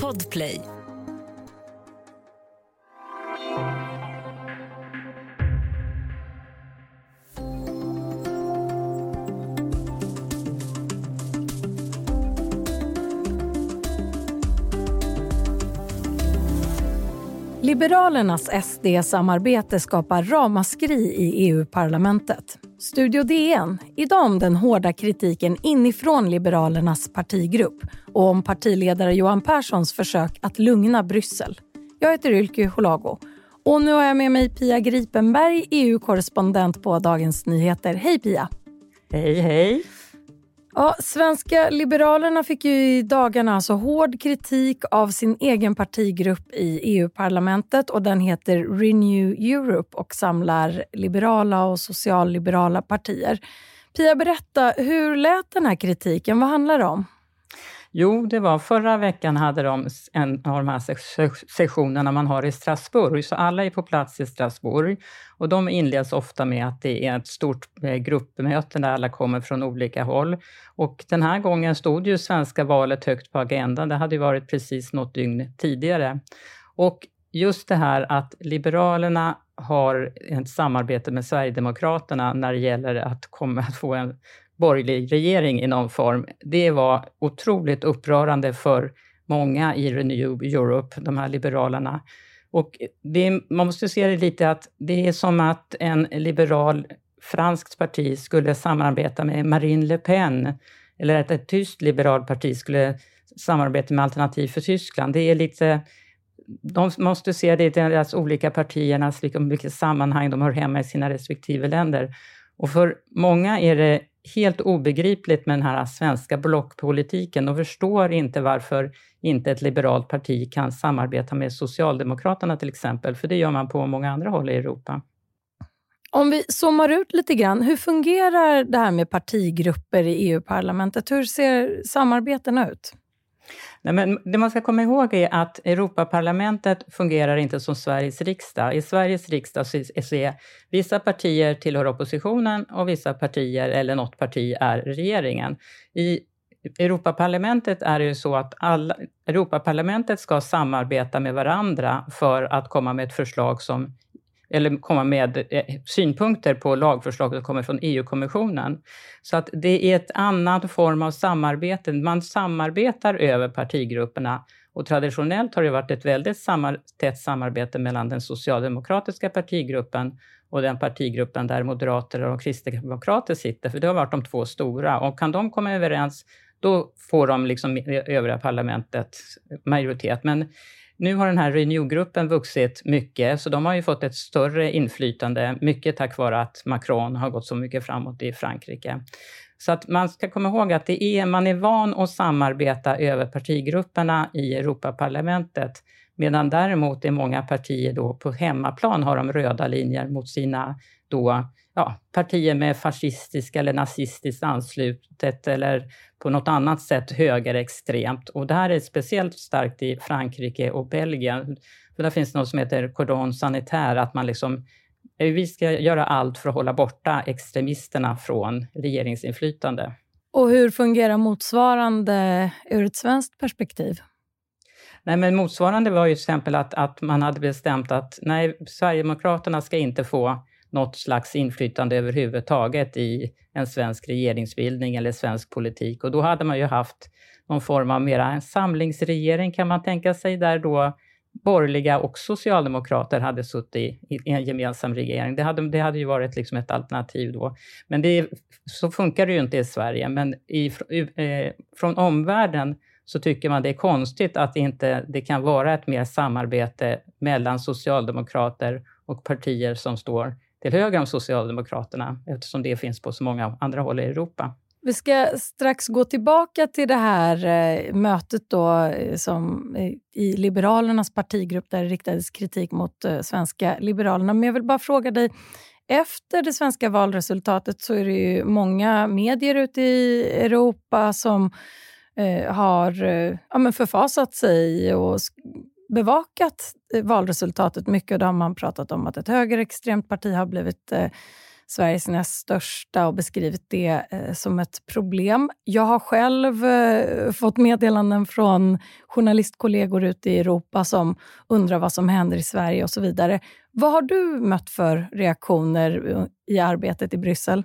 Podplay. Liberalernas SD-samarbete skapar ramaskri i EU-parlamentet. Studio DN, idag om den hårda kritiken inifrån Liberalernas partigrupp och om partiledare Johan Perssons försök att lugna Bryssel. Jag heter Ylke Holago och nu har jag med mig Pia Gripenberg, EU-korrespondent på Dagens Nyheter. Hej Pia! Hej, hej! Ja, Svenska Liberalerna fick ju i dagarna alltså hård kritik av sin egen partigrupp i EU-parlamentet och den heter Renew Europe och samlar liberala och socialliberala partier. Pia, berätta, hur lät den här kritiken? Vad handlar det om? Jo, det var förra veckan hade de en av de här sessionerna man har i Strasbourg, så alla är på plats i Strasbourg. Och de inleds ofta med att det är ett stort eh, gruppmöte där alla kommer från olika håll. Och den här gången stod ju svenska valet högt på agendan. Det hade ju varit precis något dygn tidigare. Och just det här att Liberalerna har ett samarbete med Sverigedemokraterna när det gäller att komma att få en borgerlig regering i någon form, det var otroligt upprörande för många i Renew Europe, de här liberalerna. Och det, man måste se det lite att det är som att en liberal franskt parti skulle samarbeta med Marine Le Pen, eller att ett tyskt liberalt parti skulle samarbeta med Alternativ för Tyskland. Det är lite de måste se det i deras olika partiernas liksom, vilket sammanhang de hör hemma i sina respektive länder. Och för många är det helt obegripligt med den här svenska blockpolitiken. och förstår inte varför inte ett liberalt parti kan samarbeta med Socialdemokraterna till exempel, för det gör man på många andra håll i Europa. Om vi zoomar ut lite grann, hur fungerar det här med partigrupper i EU-parlamentet? Hur ser samarbetena ut? Nej, men det man ska komma ihåg är att Europaparlamentet fungerar inte som Sveriges riksdag. I Sveriges riksdag så är vissa partier tillhör oppositionen och vissa partier, eller något parti, är regeringen. I Europaparlamentet är det ju så att alla, Europaparlamentet ska samarbeta med varandra för att komma med ett förslag som eller komma med eh, synpunkter på lagförslag som kommer från EU-kommissionen. Så att det är ett annat form av samarbete. Man samarbetar över partigrupperna och traditionellt har det varit ett väldigt samar tätt samarbete mellan den socialdemokratiska partigruppen och den partigruppen där moderater och kristdemokrater sitter, för det har varit de två stora. Och kan de komma överens, då får de liksom övriga parlamentet majoritet. Men nu har den här Renew-gruppen vuxit mycket, så de har ju fått ett större inflytande, mycket tack vare att Macron har gått så mycket framåt i Frankrike. Så att man ska komma ihåg att det är, man är van att samarbeta över partigrupperna i Europaparlamentet, medan däremot är många partier då på hemmaplan har de röda linjer mot sina då ja, partier med fascistiskt eller nazistiskt anslutet eller på något annat sätt högerextremt. Och det här är speciellt starkt i Frankrike och Belgien. För där finns något som heter cordon sanitaire, att man liksom eh, vi ska göra allt för att hålla borta extremisterna från regeringsinflytande. Och hur fungerar motsvarande ur ett svenskt perspektiv? Nej, men motsvarande var ju till exempel att, att man hade bestämt att nej, Sverigedemokraterna ska inte få något slags inflytande överhuvudtaget i en svensk regeringsbildning eller svensk politik. Och då hade man ju haft någon form av mera en samlingsregering kan man tänka sig, där då borgerliga och socialdemokrater hade suttit i en gemensam regering. Det hade, det hade ju varit liksom ett alternativ då. Men det, så funkar det ju inte i Sverige. Men i, eh, från omvärlden så tycker man det är konstigt att inte det kan vara ett mer samarbete mellan socialdemokrater och partier som står till höger om Socialdemokraterna eftersom det finns på så många andra håll i Europa. Vi ska strax gå tillbaka till det här eh, mötet då, eh, som, eh, i Liberalernas partigrupp där det riktades kritik mot eh, svenska Liberalerna. Men jag vill bara fråga dig, efter det svenska valresultatet så är det ju många medier ute i Europa som eh, har eh, ja, men förfasat sig och bevakat eh, valresultatet mycket. Och då har man pratat om att ett högerextremt parti har blivit eh, Sveriges näst största och beskrivit det eh, som ett problem. Jag har själv eh, fått meddelanden från journalistkollegor ute i Europa som undrar vad som händer i Sverige och så vidare. Vad har du mött för reaktioner eh, i arbetet i Bryssel?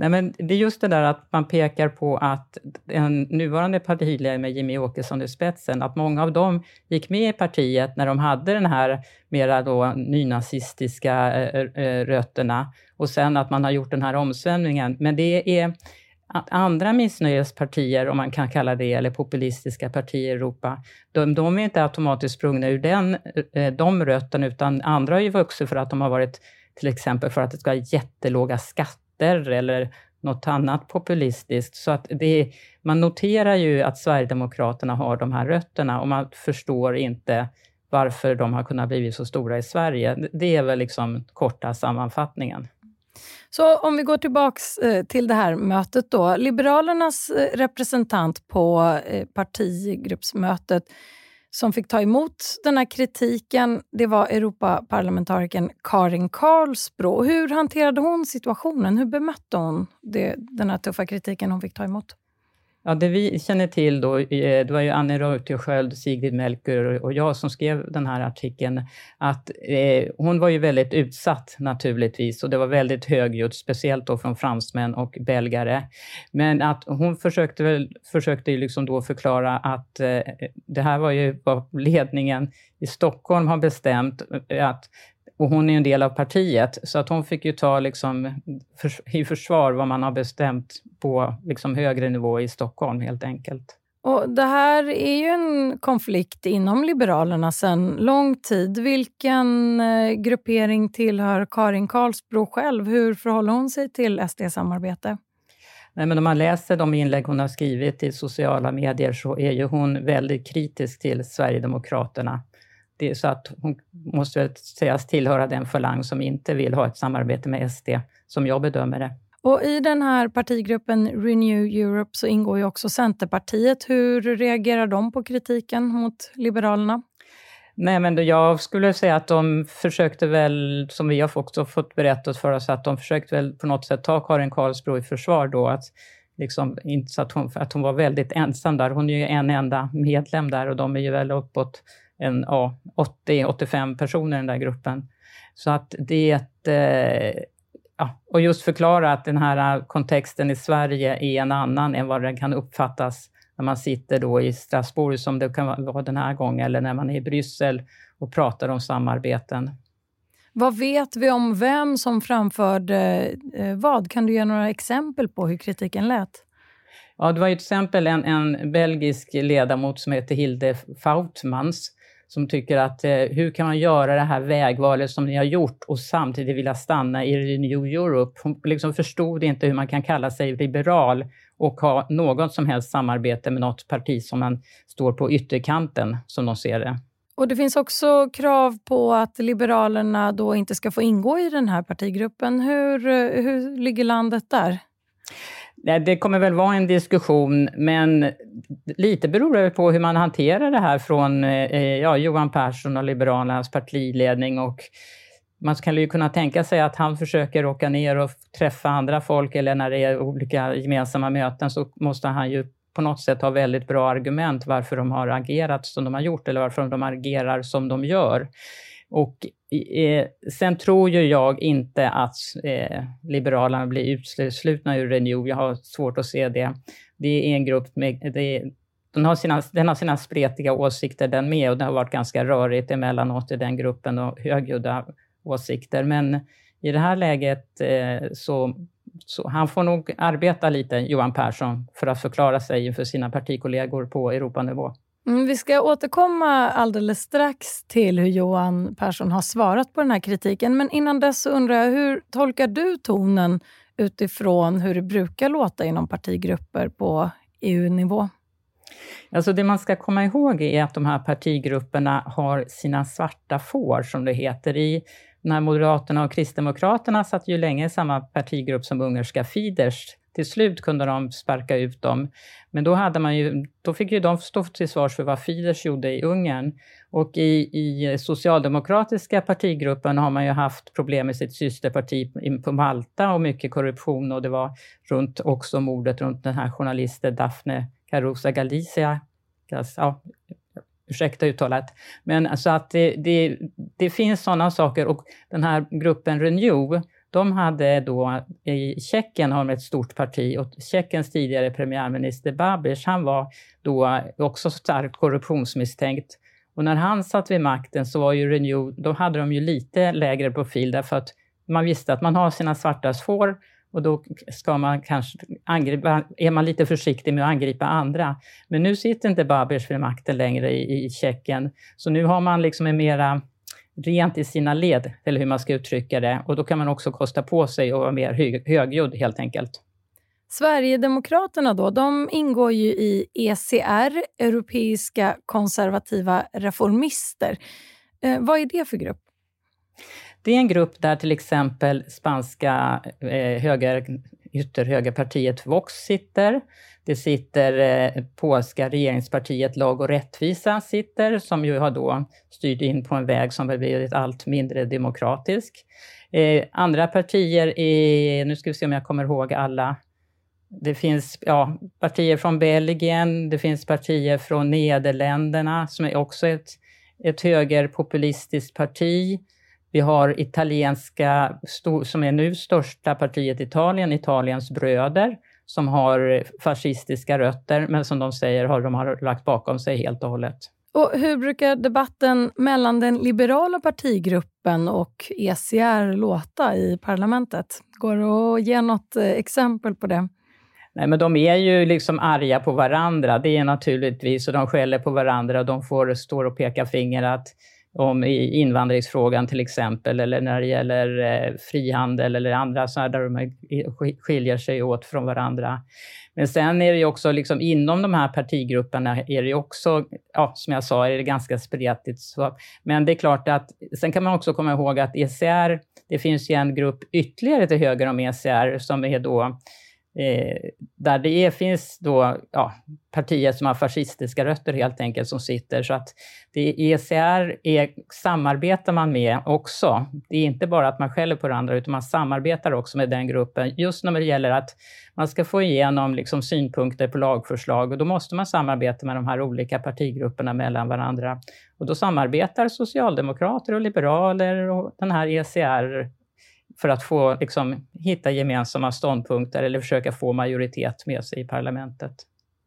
Nej, men det är just det där att man pekar på att en nuvarande partiledare med Jimmy Åkesson i spetsen, att många av dem gick med i partiet när de hade den här mera då nynazistiska eh, eh, eh, rötterna och sen att man har gjort den här omsvängningen. Men det är att andra missnöjespartier, om man kan kalla det, eller populistiska partier i Europa, de, de är inte automatiskt sprungna ur den, de rötterna, utan andra har ju vuxit för att de har varit till exempel för att det ska vara jättelåga skatter skatter eller något annat populistiskt. Så att det, man noterar ju att Sverigedemokraterna har de här rötterna och man förstår inte varför de har kunnat bli så stora i Sverige. Det är väl liksom korta sammanfattningen. Så om vi går tillbaks eh, till det här mötet då. Liberalernas eh, representant på eh, partigruppsmötet som fick ta emot den här kritiken det var Europaparlamentarikern Karin Karlsbro. Hur hanterade hon situationen? Hur bemötte hon det, den här tuffa kritiken hon fick ta emot? Ja, det vi känner till då, eh, det var ju Annie Reuterskiöld, Sigrid Melker och jag som skrev den här artikeln, att eh, hon var ju väldigt utsatt naturligtvis och det var väldigt högljutt, speciellt då från fransmän och belgare. Men att hon försökte, väl, försökte ju liksom då förklara att eh, det här var ju vad ledningen i Stockholm har bestämt, eh, att och hon är en del av partiet, så att hon fick ju ta liksom för, i försvar vad man har bestämt på liksom högre nivå i Stockholm helt enkelt. Och Det här är ju en konflikt inom Liberalerna sedan lång tid. Vilken eh, gruppering tillhör Karin Karlsbro själv? Hur förhåller hon sig till SD-samarbete? Nej, men om man läser de inlägg hon har skrivit i sociala medier så är ju hon väldigt kritisk till Sverigedemokraterna det är så att hon måste sägas tillhöra den falang som inte vill ha ett samarbete med SD, som jag bedömer det. Och I den här partigruppen Renew Europe så ingår ju också Centerpartiet. Hur reagerar de på kritiken mot Liberalerna? Nej, men jag skulle säga att de försökte väl, som vi har också fått berättat för oss, att de försökte väl på något sätt ta Karin Karlsbro i försvar då. Att liksom, inte så att hon, att hon var väldigt ensam där. Hon är ju en enda medlem där och de är ju väl uppåt en, ja, 80-85 personer i den där gruppen. Så att det... Eh, ja, och just förklara att den här kontexten i Sverige är en annan än vad den kan uppfattas när man sitter då i Strasbourg, som det kan vara den här gången, eller när man är i Bryssel och pratar om samarbeten. Vad vet vi om vem som framförde eh, vad? Kan du ge några exempel på hur kritiken lät? Ja, det var ju till exempel en, en belgisk ledamot som heter Hilde Fautmans som tycker att eh, hur kan man göra det här vägvalet som ni har gjort och samtidigt vilja stanna i New Europe? Hon liksom förstod inte hur man kan kalla sig liberal och ha något som helst samarbete med något parti som man står på ytterkanten, som de ser det. Och Det finns också krav på att Liberalerna då inte ska få ingå i den här partigruppen. Hur, eh, hur ligger landet där? Det kommer väl vara en diskussion, men lite beror det på hur man hanterar det här från eh, eh, ja, Johan Persson och Liberalernas partiledning. Och man skulle ju kunna tänka sig att han försöker åka ner och träffa andra folk, eller när det är olika gemensamma möten så måste han ju på något sätt ha väldigt bra argument varför de har agerat som de har gjort, eller varför de agerar som de gör. Och eh, sen tror ju jag inte att eh, Liberalerna blir uteslutna ur Renew. Jag har svårt att se det. Det är en grupp med... Det, den, har sina, den har sina spretiga åsikter den med och det har varit ganska rörigt emellanåt i den gruppen och högljudda åsikter. Men i det här läget eh, så, så han får nog arbeta lite, Johan Persson, för att förklara sig inför sina partikollegor på Europanivå. Mm, vi ska återkomma alldeles strax till hur Johan Persson har svarat på den här kritiken. Men innan dess undrar jag, hur tolkar du tonen utifrån hur det brukar låta inom partigrupper på EU-nivå? Alltså det man ska komma ihåg är att de här partigrupperna har sina svarta får, som det heter. I när Moderaterna och Kristdemokraterna satt ju länge i samma partigrupp som ungerska Fidesz, till slut kunde de sparka ut dem. Men då, hade man ju, då fick ju de stå till svars för vad Fidesz gjorde i Ungern. Och i, i socialdemokratiska partigruppen har man ju haft problem med sitt systerparti på Malta och mycket korruption och det var runt också mordet runt den här journalisten Daphne Carosa Galizia. Alltså, ja, ursäkta uttalet. Men alltså att det, det, det finns sådana saker och den här gruppen Renew, de hade då, i Tjeckien har de ett stort parti och Tjeckiens tidigare premiärminister Babiš, han var då också starkt korruptionsmisstänkt. Och när han satt vid makten så var ju Renew, då hade de ju lite lägre profil därför att man visste att man har sina svarta får och då ska man kanske angripa, är man lite försiktig med att angripa andra. Men nu sitter inte Babers vid makten längre i, i Tjeckien, så nu har man liksom en mera rent i sina led, eller hur man ska uttrycka det. Och då kan man också kosta på sig att vara mer högljudd helt enkelt. Sverigedemokraterna då, de ingår ju i ECR, Europeiska konservativa reformister. Eh, vad är det för grupp? Det är en grupp där till exempel spanska eh, höger, ytterhögerpartiet Vox sitter. Det sitter eh, polska regeringspartiet Lag och rättvisa sitter, som ju har då styrt in på en väg som har blivit allt mindre demokratisk. Eh, andra partier är, nu ska vi se om jag kommer ihåg alla, det finns ja, partier från Belgien, det finns partier från Nederländerna som är också ett, ett högerpopulistiskt parti. Vi har italienska, som är nu största partiet i Italien, Italiens bröder, som har fascistiska rötter, men som de säger har de har lagt bakom sig helt och hållet. Och hur brukar debatten mellan den liberala partigruppen och ECR låta i parlamentet? Går det att ge något eh, exempel på det? Nej, men de är ju liksom arga på varandra, det är naturligtvis, och de skäller på varandra, de får stå och peka finger att om i invandringsfrågan till exempel, eller när det gäller eh, frihandel eller andra så där de skiljer sig åt från varandra. Men sen är det ju också liksom inom de här partigrupperna är det också, ja, som jag sa, är det ganska spretigt. Så, men det är klart att, sen kan man också komma ihåg att ECR, det finns ju en grupp ytterligare till höger om ECR som är då Eh, där det är, finns då ja, partier som har fascistiska rötter helt enkelt som sitter. Så att det ECR är, samarbetar man med också. Det är inte bara att man skäller på varandra, utan man samarbetar också med den gruppen. Just när det gäller att man ska få igenom liksom synpunkter på lagförslag och då måste man samarbeta med de här olika partigrupperna mellan varandra. Och då samarbetar socialdemokrater och liberaler och den här ECR för att få liksom, hitta gemensamma ståndpunkter eller försöka få majoritet med sig i parlamentet.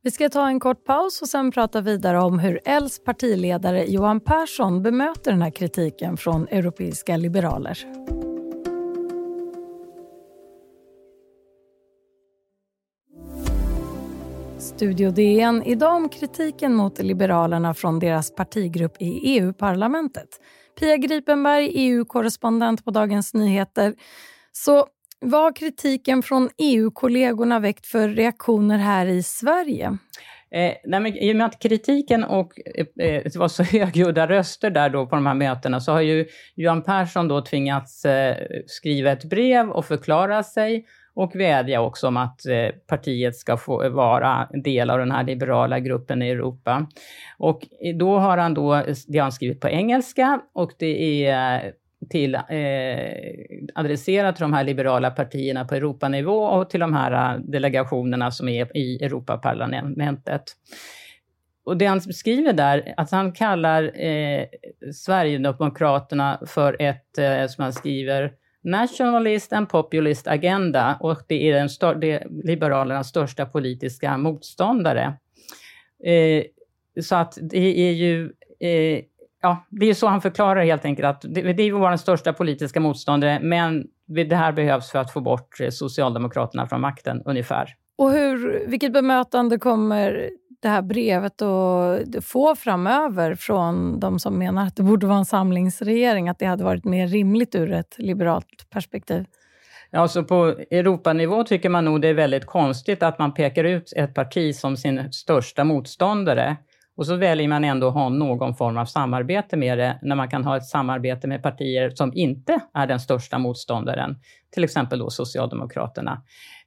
Vi ska ta en kort paus och sen prata vidare om hur Els partiledare Johan Persson bemöter den här kritiken från europeiska liberaler. Studio DN idag om kritiken mot Liberalerna från deras partigrupp i EU-parlamentet. Pia Gripenberg, EU-korrespondent på Dagens Nyheter. Så vad har kritiken från EU-kollegorna väckt för reaktioner här i Sverige? Eh, nej men, I och med att kritiken och eh, eh det var så högljudda röster där då på de här mötena så har ju Johan Persson då tvingats eh, skriva ett brev och förklara sig och vädja också om att eh, partiet ska få vara del av den här liberala gruppen i Europa. Och då har han då, eh, det har han skrivit på engelska och det är till, eh, adresserat till de här liberala partierna på Europanivå och till de här eh, delegationerna som är i Europaparlamentet. Och det han skriver där, att han kallar eh, Sverigedemokraterna för ett, eh, som han skriver, Nationalist and Populist Agenda och det är den stör, det Liberalernas största politiska motståndare. Eh, så att det är ju eh, ja, det är så han förklarar helt enkelt att det, det är vår största politiska motståndare, men det här behövs för att få bort eh, Socialdemokraterna från makten ungefär. Och hur, vilket bemötande kommer det här brevet att få framöver från de som menar att det borde vara en samlingsregering, att det hade varit mer rimligt ur ett liberalt perspektiv? Ja, så på Europanivå tycker man nog det är väldigt konstigt att man pekar ut ett parti som sin största motståndare och så väljer man ändå att ha någon form av samarbete med det, när man kan ha ett samarbete med partier som inte är den största motståndaren, till exempel då Socialdemokraterna,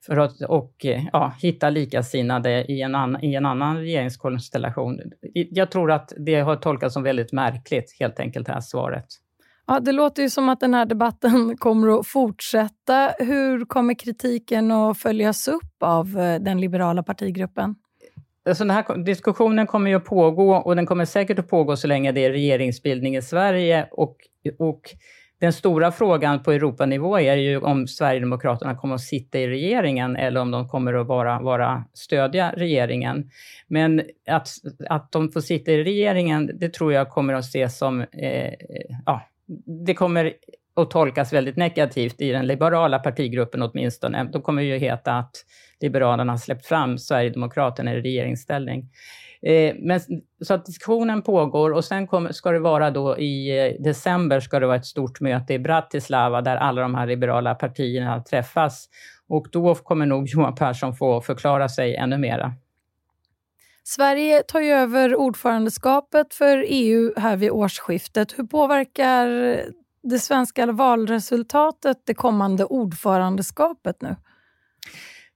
för att och, eh, ja, hitta likasinnade i en, annan, i en annan regeringskonstellation. Jag tror att det har tolkats som väldigt märkligt, helt enkelt, det här svaret. Ja, det låter ju som att den här debatten kommer att fortsätta. Hur kommer kritiken att följas upp av eh, den liberala partigruppen? Alltså den här diskussionen kommer ju att pågå och den kommer säkert att pågå så länge det är regeringsbildning i Sverige. Och, och den stora frågan på Europanivå är ju om Sverigedemokraterna kommer att sitta i regeringen eller om de kommer att vara, vara stödja regeringen. Men att, att de får sitta i regeringen, det tror jag kommer att ses som eh, ja, det kommer och tolkas väldigt negativt i den liberala partigruppen åtminstone. Då kommer det ju heta att Liberalerna har släppt fram Sverigedemokraterna i regeringsställning. Eh, men, så att diskussionen pågår och sen kom, ska det vara då i eh, december ska det vara ett stort möte i Bratislava där alla de här liberala partierna träffas. Och då kommer nog Johan Persson få förklara sig ännu mera. Sverige tar ju över ordförandeskapet för EU här vid årsskiftet. Hur påverkar det svenska valresultatet det kommande ordförandeskapet nu?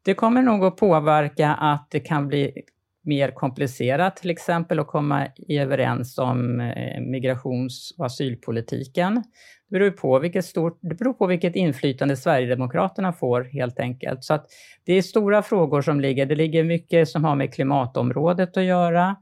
Det kommer nog att påverka att det kan bli mer komplicerat till exempel att komma överens om eh, migrations och asylpolitiken. Det beror på vilket, stort, det beror på vilket inflytande Sverigedemokraterna får helt enkelt. Så att det är stora frågor som ligger. Det ligger mycket som har med klimatområdet att göra.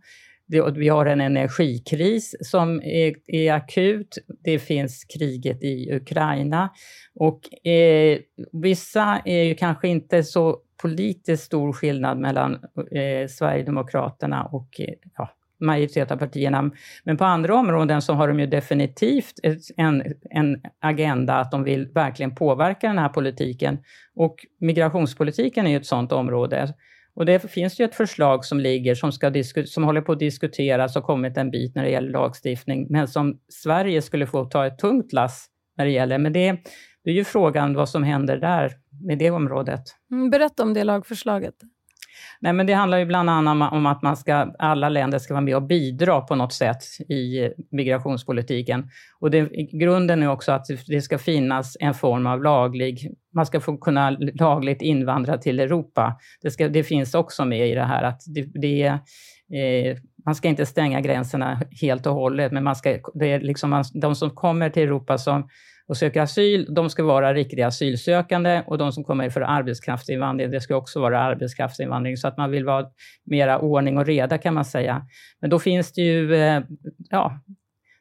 Det, vi har en energikris som är, är, akut. Det finns kriget i Ukraina. Och eh, vissa är ju kanske inte så politiskt stor skillnad mellan eh, Sverigedemokraterna och eh, ja, majoriteten av partierna. Men på andra områden så har de ju definitivt en, en agenda att de vill verkligen påverka den här politiken. Och migrationspolitiken är ju ett sådant område. Och det finns ju ett förslag som ligger, som, ska som håller på att diskuteras och kommit en bit när det gäller lagstiftning, men som Sverige skulle få ta ett tungt lass när det gäller. Men det, det är ju frågan vad som händer där med det området. Mm, berätta om det lagförslaget. Nej, men det handlar ju bland annat om att man ska, alla länder ska vara med och bidra på något sätt i migrationspolitiken. Och det, grunden är också att det ska finnas en form av laglig, man ska få kunna lagligt invandra till Europa. Det, ska, det finns också med i det här att det, det eh, man ska inte stänga gränserna helt och hållet, men man ska, det är liksom, de som kommer till Europa som och söker asyl, de ska vara riktiga asylsökande och de som kommer för arbetskraftsinvandring, det ska också vara arbetskraftsinvandring, så att man vill vara mera ordning och reda kan man säga. Men då finns det ju, eh, ja,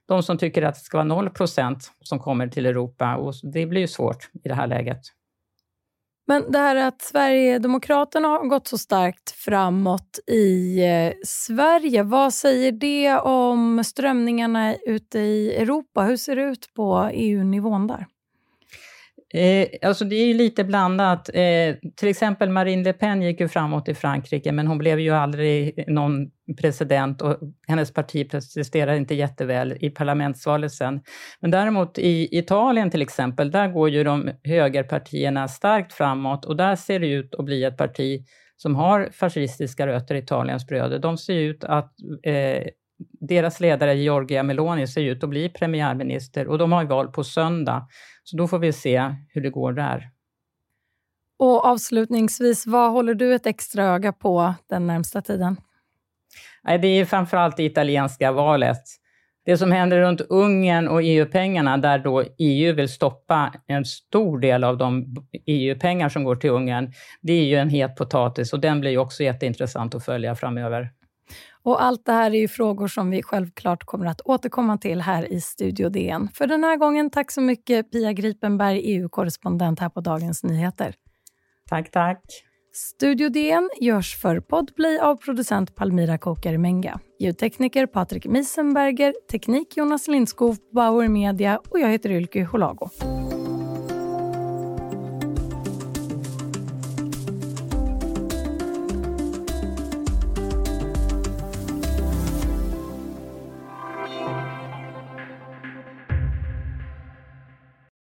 de som tycker att det ska vara 0 procent som kommer till Europa och det blir ju svårt i det här läget. Men det här att Sverigedemokraterna har gått så starkt framåt i eh, Sverige, vad säger det om strömningarna ute i Europa? Hur ser det ut på EU-nivån där? Eh, alltså det är ju lite blandat. Eh, till exempel Marine Le Pen gick ju framåt i Frankrike, men hon blev ju aldrig någon president och hennes parti presterade inte jätteväl i parlamentsvalet sen. Men däremot i Italien till exempel, där går ju de högerpartierna starkt framåt och där ser det ut att bli ett parti som har fascistiska rötter, Italiens bröder. De ser ut att eh, deras ledare Giorgia Meloni ser ut att bli premiärminister och de har ju val på söndag. Så då får vi se hur det går där. Och avslutningsvis, vad håller du ett extra öga på den närmsta tiden? Det är framförallt det italienska valet. Det som händer runt Ungern och EU-pengarna, där då EU vill stoppa en stor del av de EU-pengar som går till Ungern, det är ju en het potatis och den blir också jätteintressant att följa framöver. Och allt det här är ju frågor som vi självklart kommer att återkomma till här i Studio DN. För den här gången, tack så mycket Pia Gripenberg, EU-korrespondent här på Dagens Nyheter. Tack, tack. Studio DN görs för Podplay av producent Palmira Kokarimenga, ljudtekniker Patrik Miesenberger, teknik Jonas Lindskog, Bauer Media och jag heter Ylke Holago.